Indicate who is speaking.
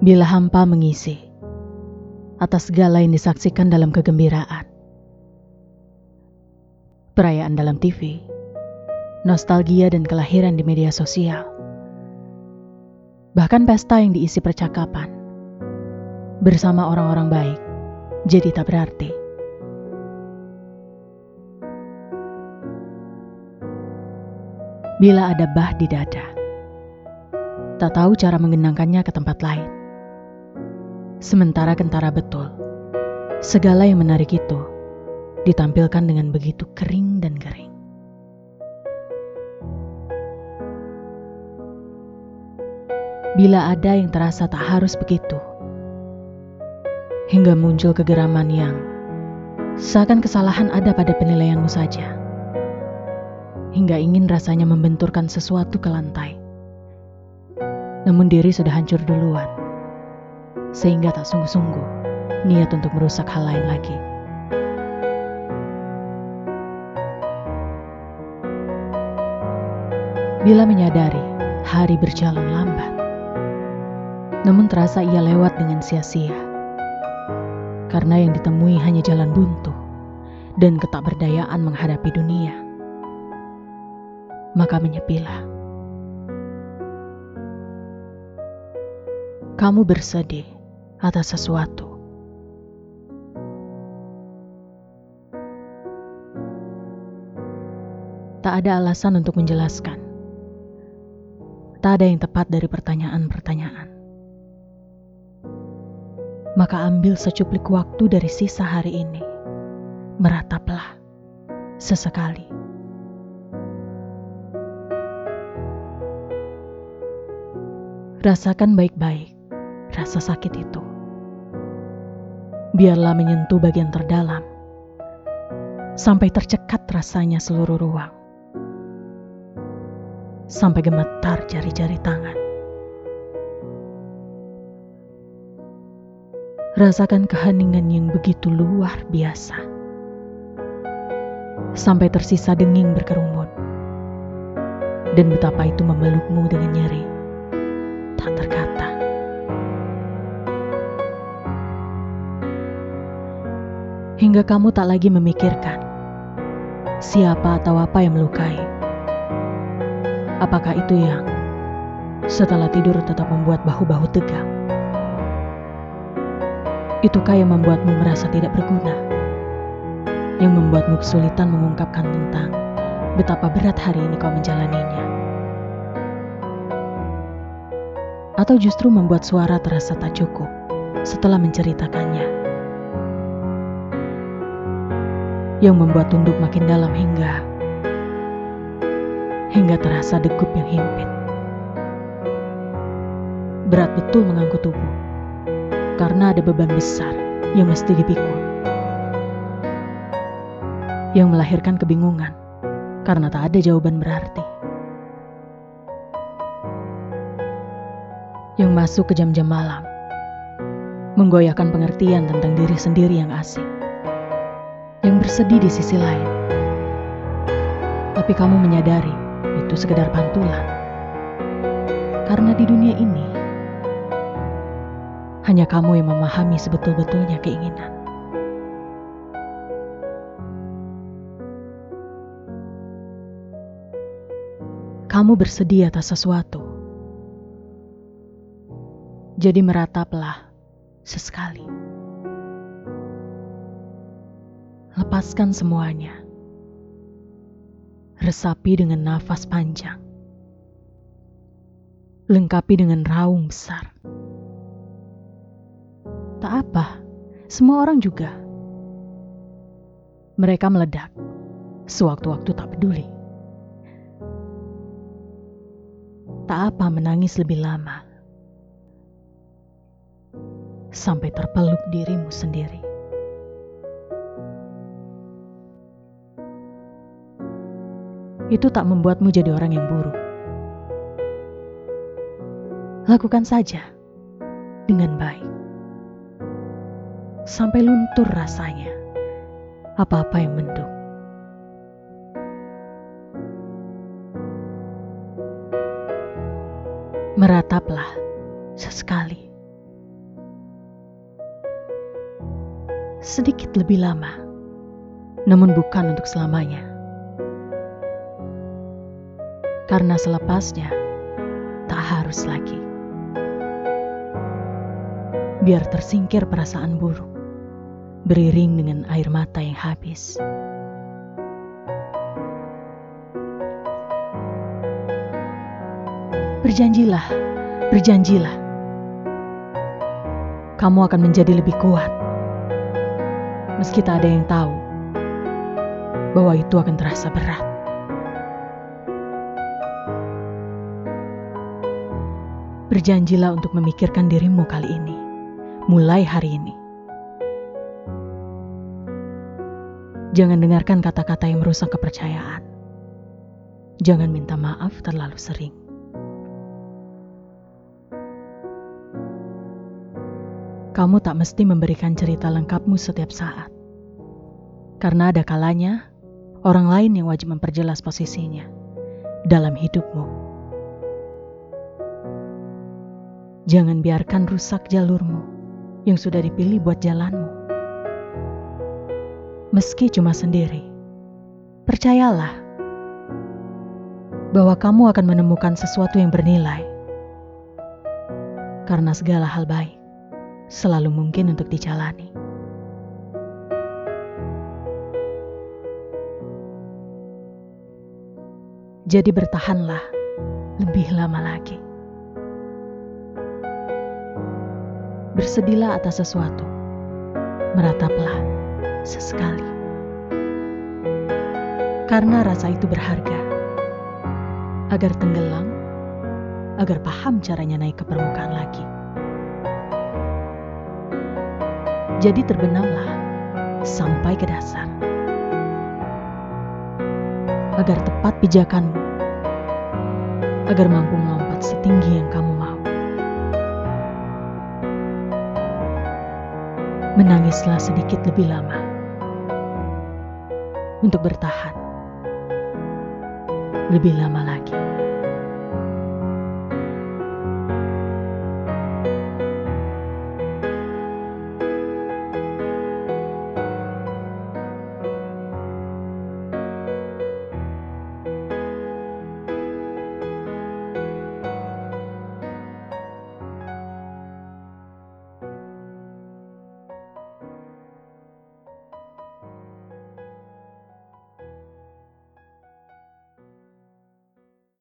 Speaker 1: Bila hampa mengisi atas segala yang disaksikan dalam kegembiraan, perayaan dalam TV, nostalgia dan kelahiran di media sosial, bahkan pesta yang diisi percakapan bersama orang-orang baik, jadi tak berarti. Bila ada bah di dada, tak tahu cara mengenangkannya ke tempat lain. Sementara kentara betul, segala yang menarik itu ditampilkan dengan begitu kering dan kering. Bila ada yang terasa tak harus begitu, hingga muncul kegeraman yang seakan kesalahan ada pada penilaianmu saja, hingga ingin rasanya membenturkan sesuatu ke lantai. Namun diri sudah hancur duluan sehingga tak sungguh-sungguh niat untuk merusak hal lain lagi. Bila menyadari hari berjalan lambat, namun terasa ia lewat dengan sia-sia. Karena yang ditemui hanya jalan buntu dan ketakberdayaan menghadapi dunia. Maka menyepilah. Kamu bersedih atas sesuatu. Tak ada alasan untuk menjelaskan. Tak ada yang tepat dari pertanyaan-pertanyaan. Maka ambil secuplik waktu dari sisa hari ini. Merataplah sesekali. Rasakan baik-baik rasa sakit itu biarlah menyentuh bagian terdalam sampai tercekat rasanya seluruh ruang. Sampai gemetar jari-jari tangan. Rasakan keheningan yang begitu luar biasa. Sampai tersisa denging berkerumun. Dan betapa itu memelukmu dengan nyeri. Tak terkata. Hingga kamu tak lagi memikirkan siapa atau apa yang melukai. Apakah itu yang setelah tidur tetap membuat bahu-bahu tegang? Itukah yang membuatmu merasa tidak berguna? Yang membuatmu kesulitan mengungkapkan tentang betapa berat hari ini kau menjalaninya? Atau justru membuat suara terasa tak cukup setelah menceritakannya? Yang membuat tunduk makin dalam hingga hingga terasa degup yang himpit. Berat betul mengangkut tubuh karena ada beban besar yang mesti dipikul. Yang melahirkan kebingungan karena tak ada jawaban berarti. Yang masuk ke jam-jam malam menggoyahkan pengertian tentang diri sendiri yang asing yang bersedih di sisi lain. Tapi kamu menyadari itu sekedar pantulan. Karena di dunia ini, hanya kamu yang memahami sebetul-betulnya keinginan. Kamu bersedih atas sesuatu. Jadi merataplah sesekali. Lepaskan semuanya. Resapi dengan nafas panjang. Lengkapi dengan raung besar. Tak apa, semua orang juga. Mereka meledak. Sewaktu-waktu tak peduli. Tak apa menangis lebih lama. Sampai terpeluk dirimu sendiri. itu tak membuatmu jadi orang yang buruk. Lakukan saja dengan baik. Sampai luntur rasanya apa-apa yang mendung. Merataplah sesekali. Sedikit lebih lama, namun bukan untuk selamanya. Karena selepasnya tak harus lagi. Biar tersingkir perasaan buruk, beriring dengan air mata yang habis. Berjanjilah, berjanjilah. Kamu akan menjadi lebih kuat. Meski tak ada yang tahu bahwa itu akan terasa berat. Berjanjilah untuk memikirkan dirimu kali ini, mulai hari ini. Jangan dengarkan kata-kata yang merusak kepercayaan. Jangan minta maaf terlalu sering. Kamu tak mesti memberikan cerita lengkapmu setiap saat. Karena ada kalanya, orang lain yang wajib memperjelas posisinya dalam hidupmu. Jangan biarkan rusak jalurmu yang sudah dipilih buat jalanmu. Meski cuma sendiri, percayalah bahwa kamu akan menemukan sesuatu yang bernilai. Karena segala hal baik selalu mungkin untuk dijalani. Jadi bertahanlah lebih lama lagi. Bersedihlah atas sesuatu. Merataplah sesekali. Karena rasa itu berharga. Agar tenggelam, agar paham caranya naik ke permukaan lagi. Jadi terbenamlah sampai ke dasar. Agar tepat pijakanmu. Agar mampu melompat setinggi yang kamu mau. Menangislah sedikit lebih lama. Untuk bertahan. Lebih lama lagi.